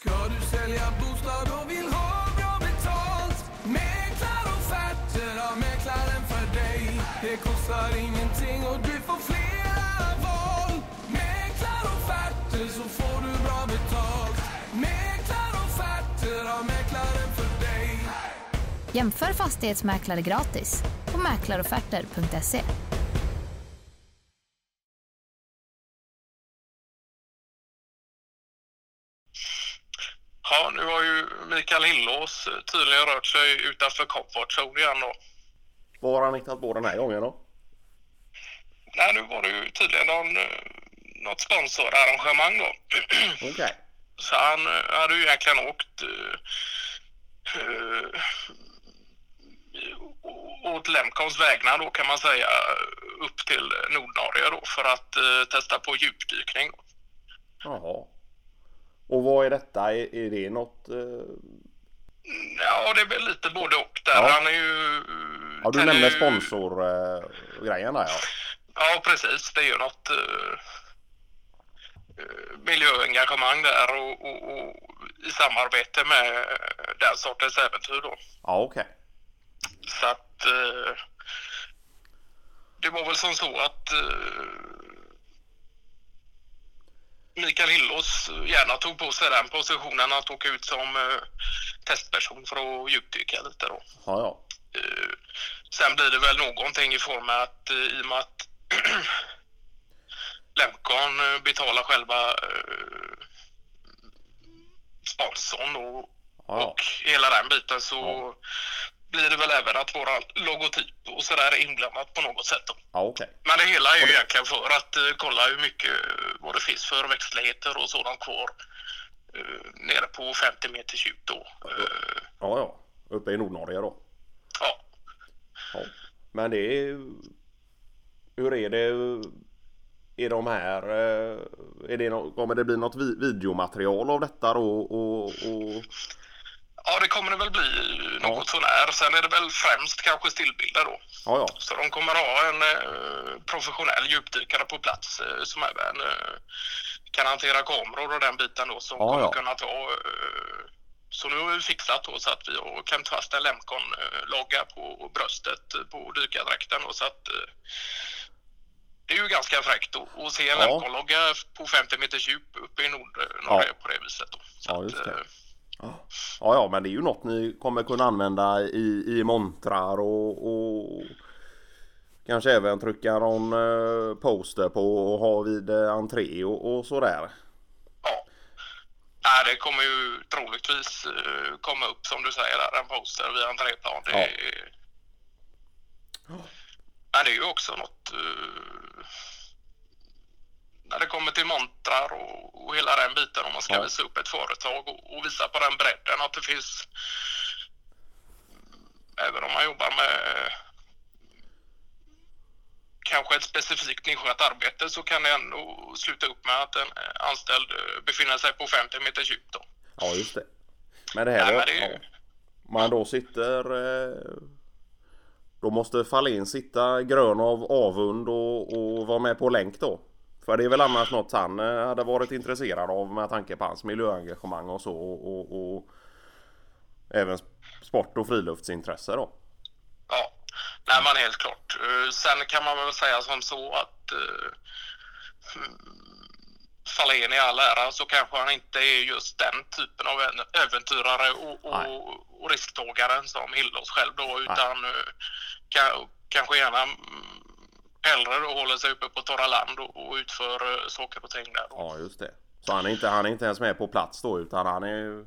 Ska du sälja bostad och vill ha bra betalt? Mäklarofferter har Mäklaren för dig. Det kostar ingenting och du får flera val. Mäklarofferter så får du bra betalt. Mäklarofferter har Mäklaren för dig. Jämför fastighetsmäklare gratis på mäklarofferter.se. Ja, nu har ju Mikael Hillås tydligen rört sig utanför comfort zone igen då. Vad har han hittat på den här gången då? Nej, nu var det ju tydligen någon, eh, något sponsorarrangemang då. Okej. Så han eh, hade ju egentligen åkt eh, eh, åt Lemcons vägnar då kan man säga upp till Nordnorge då för att eh, testa på djupdykning. Jaha. Och vad är detta? Är, är det något... Eh... Ja, det är väl lite både och där. Ja. Han är ju... Ja, du nämnde ju- sponsorgrejen där ja. Ja, precis. Det är ju något uh, miljöengagemang där och, och, och i samarbete med eh, den sortens äventyr då. Ja, okej. Så att eh, det var väl som så att eh, Mikael Hillås gärna tog på sig den positionen att åka ut som eh, testperson för att djupdyka lite då. Ja, ja. Eh, sen blir det väl någonting i form av att eh, i och med att Lemcon betalar själva eh, sponsorn och, Ja, ja. och hela den biten så blir det väl även att våra logotyp och sådär är inblandat på något sätt. Ja, okej. Men det hela är ju egentligen för att eh, kolla hur mycket eh, vad det finns för växtligheter och sådant kvar eh, nere på 50 meters djup då. Eh, Ja, ja. Uppe i Nordnorge då. ja. Ja. Men det är... Hur är det? Är de här... Är det nå- kommer det bli något vi- videomaterial av detta då? Och, och... Ja, det kommer det väl bli något sånär. Sen är det väl främst kanske stillbilder då. Ja, ja. Så de kommer ha en eh, professionell djupdykare på plats eh, som även eh, kan hantera kameror och den biten då som Ja, kommer ja. kunna ta eh, så nu har vi fixat då så att vi har klämt fast en Lemcon-logga på bröstet eh, på dykardräkten och så att eh, det är ju ganska fräckt att, att se en Ja. Lemcon-logga på 50 meters djup uppe i Nord, Norge Ja. på det viset. Då. Så Ja, just att, det. eh, Ja, ja, men det är ju något ni kommer kunna använda i, i montrar och, och kanske även trycka någon eh, poster på och ha vid eh, entré och, och sådär. Ja. Nej, det kommer ju troligtvis eh, komma upp som du säger där, en poster via entréplan. Det Ja. är... Men det är ju också något... när det kommer till montrar och, och hela den biten om man ska Ja. visa upp ett företag och, och visa på den bredden att det finns... Även om man jobbar med kanske ett specifikt nischat arbete så kan det ändå sluta upp med att en anställd eh, befinner sig på 50 meters djup. Då. Ja, just det. Men det här Nej, men det är ju- ja. Man då sitter... Eh, då måste Fahlén sitta grön av avund och, och vara med på länk då. För det är väl annars något han eh, hade varit intresserad av med tanke på hans miljöengagemang och så och, och, och även sport och friluftsintresse då. Ja, nej men helt klart. Eh, Sen kan man väl säga som så att uh, Fahlén i all ära så kanske han inte är just den typen av en- äventyrare och, och, och risktagaren som Hillås själv då utan eh, ka, kanske gärna hellre då håller sig uppe på torra land och, utför eh, saker och ting där. Ja, just det. Så han är inte, han är inte ens med på plats då utan han är...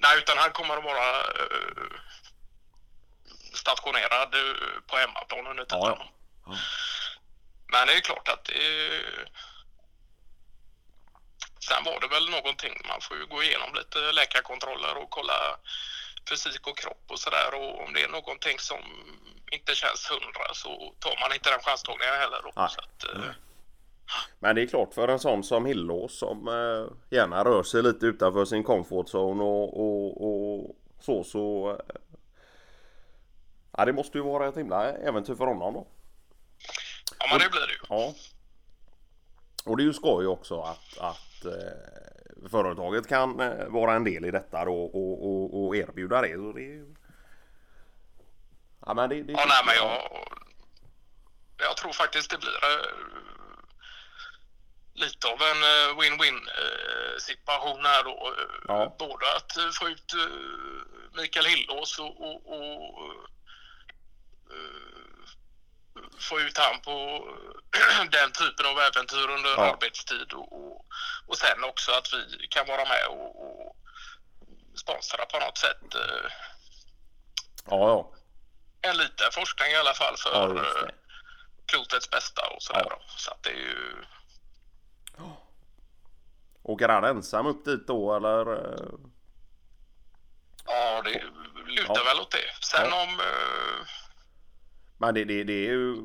Nej, utan han kommer att vara eh, stationerad eh, på hemmaplan under tiden. Ja, ja. Men det är klart att det är... Sen var det väl någonting, man får ju gå igenom lite läkarkontroller och kolla fysik och kropp och sådär och om det är någonting som inte känns hundra så tar man inte den chanstagningen heller då. Att, eh, Men det är klart för en sån som Hillås som eh, gärna rör sig lite utanför sin comfort zone och, och, och så så... Eh, ja, det måste ju vara ett himla äventyr för honom då. ja men det blir det ju. Ja. Och det är ju skoj också att, att eh, företaget kan eh, vara en del i detta då och, och, och erbjuda det. Så det ja, men det, det, Ja, nej, men jag, jag tror faktiskt det blir eh, lite av en eh, win-win situation här då. Ja. Både att få ut Mikael Hillås och, och, och få ut han på den typen av äventyr under Ja. arbetstid och, och, och sen också att vi kan vara med och, och sponsra på något sätt eh, Ja, ja. en liten forskning i alla fall Ja, för just eh, klotets bästa och sådär Ja. Så att det är ju... Åker han ensam upp dit då eller? eh? Ja, det lutar Ja. väl åt det. Sen Ja. om... Men det, det, det är ju...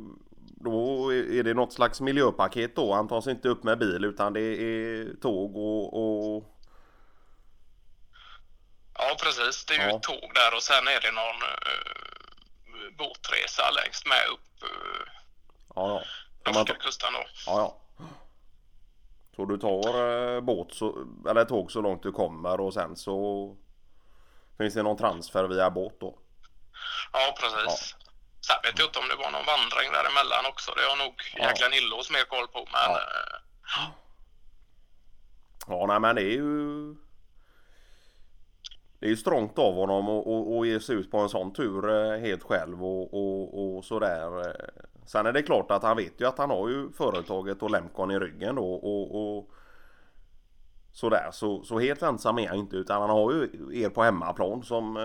Då är det något slags miljöpaket då. Han tar sig inte upp med bil utan det är tåg och... och... Ja, precis. Det är ju Ja. tåg där och sen är det någon uh, båtresa längst med upp uh, Ja, ja. Kan man norska kusten då. Ja, ja. Så du tar eh, båt så, eller tåg så långt du kommer och sen så finns det någon transfer via båt då? Ja, precis. Sen vet jag inte om det var någon vandring däremellan också. Det har nog Ja. jäkla Nillås mer koll på. Men Ja. eh, Ja, nej men det är ju... Det är ju strångt av honom att- ge sig ut på en sån tur eh, helt själv och, och, och sådär. eh. Sen är det klart att han vet ju att han har ju företaget och Lemcon i ryggen då och, och sådär. Så, så helt ensam är han inte utan han har ju er på hemmaplan som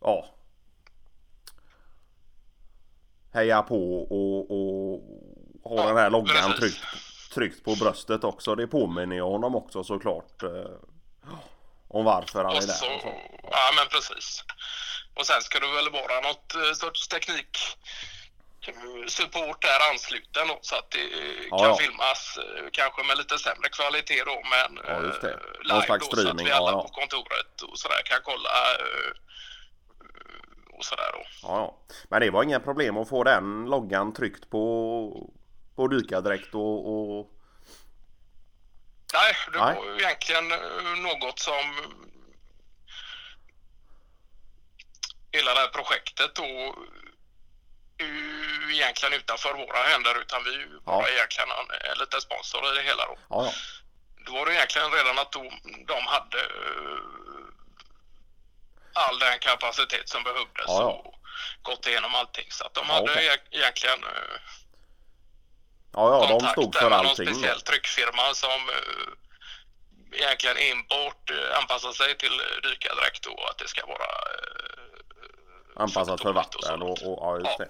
ja hejar på och, och har Ja, den här loggan tryckt, tryckt på bröstet också. Det påminner ju honom också såklart eh, om varför han och är där. så, ja, men precis. Och sen ska det väl vara något eh, sorts teknik eh, support där ansluten då, så att det eh, Ja, kan ja. filmas kanske med lite sämre kvalitet då men Ja, just det. live då, så att vi alla på kontoret och sådär kan kolla och sådär då. Ja, ja. Men det var inga problem att få den loggan tryckt på, på dykardräkt och, och... Nej, det Nej. var ju egentligen eh, något som hela det här projektet då ju egentligen utanför våra händer utan vi är Ja. egentligen en, en liten sponsor i det hela då. Ja, ja. Då var det egentligen redan att de, de hade eh, all den kapacitet som behövdes Ja, ja. och gått igenom allting. Så att de Ja, hade e- egentligen eh, Ja, ja, de stod för med någon speciell tryckfirma som eh, egentligen enbart eh, anpassar sig till dykardräkt och att det ska vara eh, Anpassat för och vatten och, sånt. och ja, just det.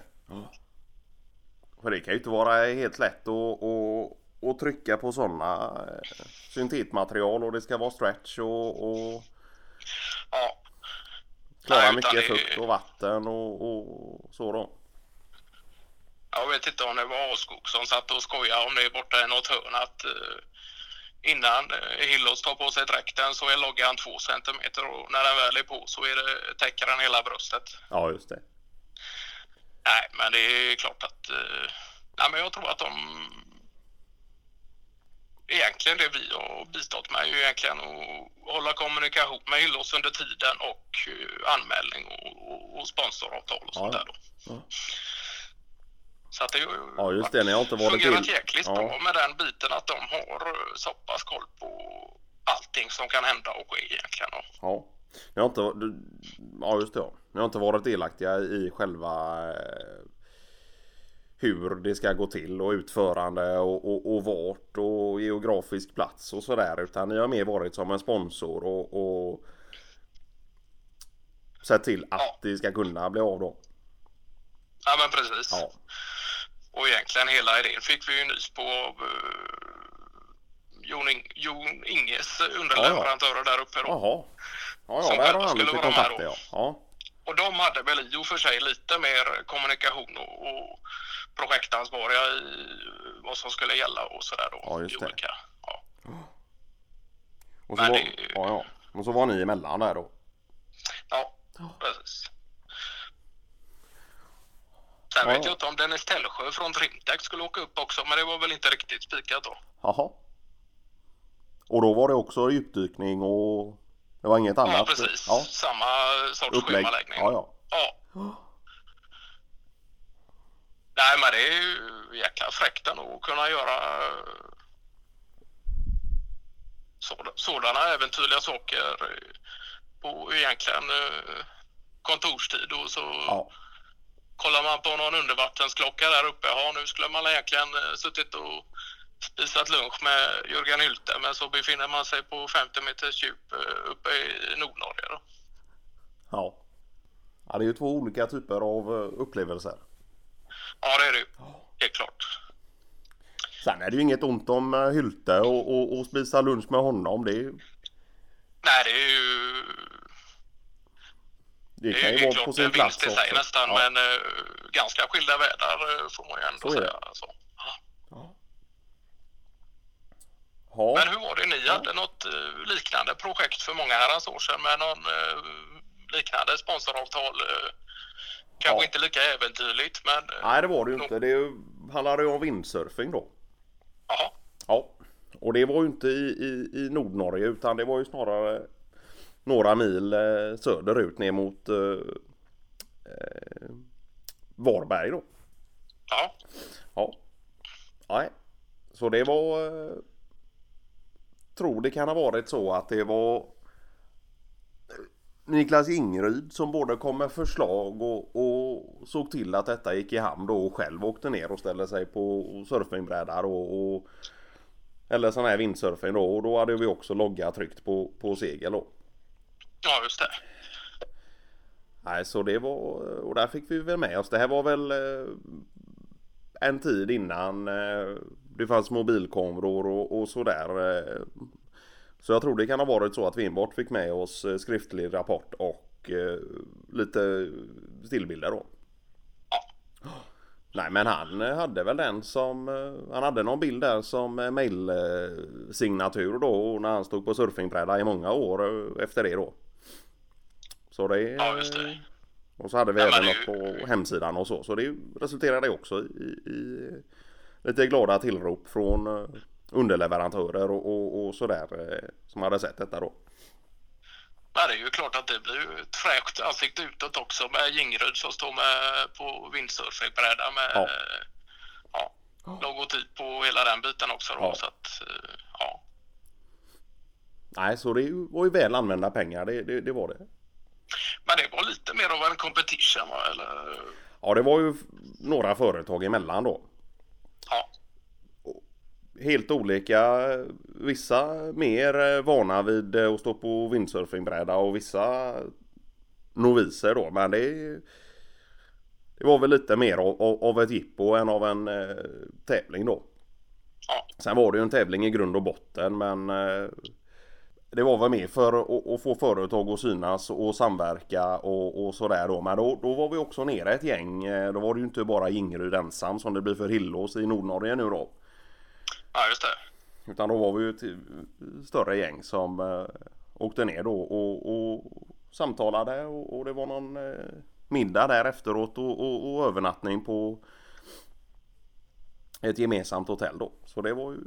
För det kan ju inte vara helt lätt att, att, att trycka på sådana syntetmaterial och det ska vara stretch och, och klara Nej, utan mycket fukt och vatten och, och så då. jag vet inte om det var Askog som satt och skojade om det borta i något hörn att eh, innan eh, Hillås tar på sig dräkten så är loggan två centimeter och när den väl är på så är det, täcker den hela bröstet. Ja, just det. Nej, men det är klart att... Eh, nej, men jag tror att de... Egentligen det vi har bistått med är ju egentligen att hålla kommunikation med Hillås under tiden och eh, anmälning och, och, sponsoravtal och sånt Ja, där då. ja. Så att det ju Ja, just det. Ni har inte varit fungerat till- jäkligt Ja. bra med den biten att de har eh, så pass koll på allting som kan hända och ske egentligen. då. Ja. Ni har inte, ja just det. Ni har inte varit delaktiga i själva eh, hur det ska gå till och utförande och, och, och vart och geografisk plats och sådär. Utan ni har mer varit som en sponsor och, och sett till att Ja. det ska kunna bli av då. Ja, men precis. Ja. Och egentligen hela idén fick vi ju nys på av uh, Jon, Ing- Jon Inges underleverantörer där uppe då. Jaha. Ja, ja, Som där har han lite kontakter ja. ja. Och de hade väl i och för sig lite mer kommunikation och, och projektansvariga i vad som skulle gälla och sådär då. Ja, just det. Olika, ja. Och så, var, det- ja, ja. Och så var ni emellan där då. ja, precis. Sen Ja. vet jag inte om Dennis Tellsjö från Trimtech skulle åka upp också, men det var väl inte riktigt spikat då. Jaha. Och då var det också djupdykning och det var inget annat? Ja, precis. Ja, Samma sorts upplägg. schemaläggning. Ja, ja. Ja. Nej, men det är ju jäkla fräckt ändå att kunna göra sådana, äventyrliga saker på egentligen eh, kontorstid och så ja. kollar man på någon undervattensklocka där uppe. Ja, nu skulle man egentligen eh, suttit och spisat lunch med Jörgen Hylte men så befinner man sig på 50 meters djup eh, uppe i Nordnorge. Då. ja. Ja, det är ju två olika typer av eh, upplevelser. Ja, det är det ju. Helt klart. Sen är det ju inget ont om eh, Hylte och, och, och spisa lunch med honom. Det, är- Nej, det är ju det Det kan är ju ju vara klart på en sin plats vinst i sig nästan, Ja. men eh, ganska skilda världar får man ju ändå Så är det. säga. Så. Ja. Men hur var det, ni hade något eh, liknande projekt för många herrans år sedan med någon eh, liknande sponsoravtal? Eh, kanske Ja. inte lika äventyrligt, men Nej, det var det ju inte. Det handlade ju om windsurfing då. jaha. Ja, och det var ju inte i, i, i Nordnorge utan det var ju snarare några mil söderut ner mot eh, Varberg då. Ja, Ja. Nej. Så det var... Tror det kan ha varit så att det var Niklas Ingryd som både kom med förslag och, och såg till att detta gick i hamn då och själv åkte ner och ställde sig på surfingbrädar och, och eller sån här windsurfing då och då hade vi också logga tryckt på, på segel då. ja just det. Nej, så det var och där fick vi väl med oss. Det här var väl eh, en tid innan eh, det fanns mobilkameror och, och sådär. Eh, så jag tror det kan ha varit så att vi enbart fick med oss eh, skriftlig rapport och eh, lite stillbilder då. Nej men han hade väl den som, han hade någon bild där som mailsignatur då när han stod på surfingbräda i många år efter det då. Så det... Ja, just det. Och så hade vi Ja, även något det ju- på hemsidan och så. Så det resulterade också i, i lite glada tillrop från eh, underleverantörer och, och, och sådär eh, som hade sett detta då. Men det är ju klart att det blir ett fräscht ansikte utåt också med Jingryd som står med på windsurfingbräda med Ja. ja. Ja, logotyp på hela den biten också. Då, Ja. Så att, eh, ja. Nej, så det var ju väl använda pengar, det, det, det var det. Men det var lite mer av en competition va? Eller? Ja, det var ju några företag emellan då. Ja, Helt olika. Vissa mer eh, vana vid eh, att stå på windsurfingbräda och vissa noviser då. Men det, det var väl lite mer av, av, av ett jippo än av en eh, tävling då. ja, Sen var det ju en tävling i grund och botten men eh, det var väl mer för att, att få företag att synas och samverka och, och sådär då. Men då, då var vi också nere ett gäng. Eh, Då var det ju inte bara Jingeryd ensam som det blir för Hillås i Nordnorge nu då. ja, just det. Utan då var vi ju ett större gäng som eh, åkte ner då och, och samtalade och, och det var någon eh, middag där efteråt och, och, och övernattning på ett gemensamt hotell då. Så det var ju...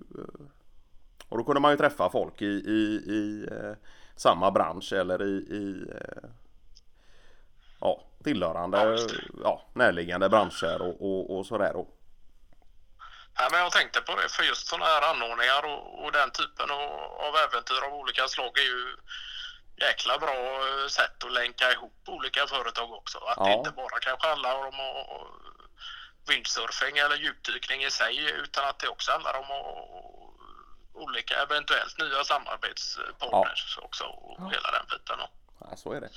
Och då kunde man ju träffa folk i, i, i eh, samma bransch eller i, i eh, ja, tillhörande, ja, närliggande branscher och, och, och sådär då. Nej, men jag tänkte på det, för just sådana här anordningar och, och den typen av, av äventyr av olika slag är ju jäkla bra sätt att länka ihop olika företag också. Att det Ja. inte bara kanske handlar om att, windsurfing eller djupdykning i sig utan att det också handlar om att, olika eventuellt nya samarbetspartners också och hela den biten. Ja, så är det.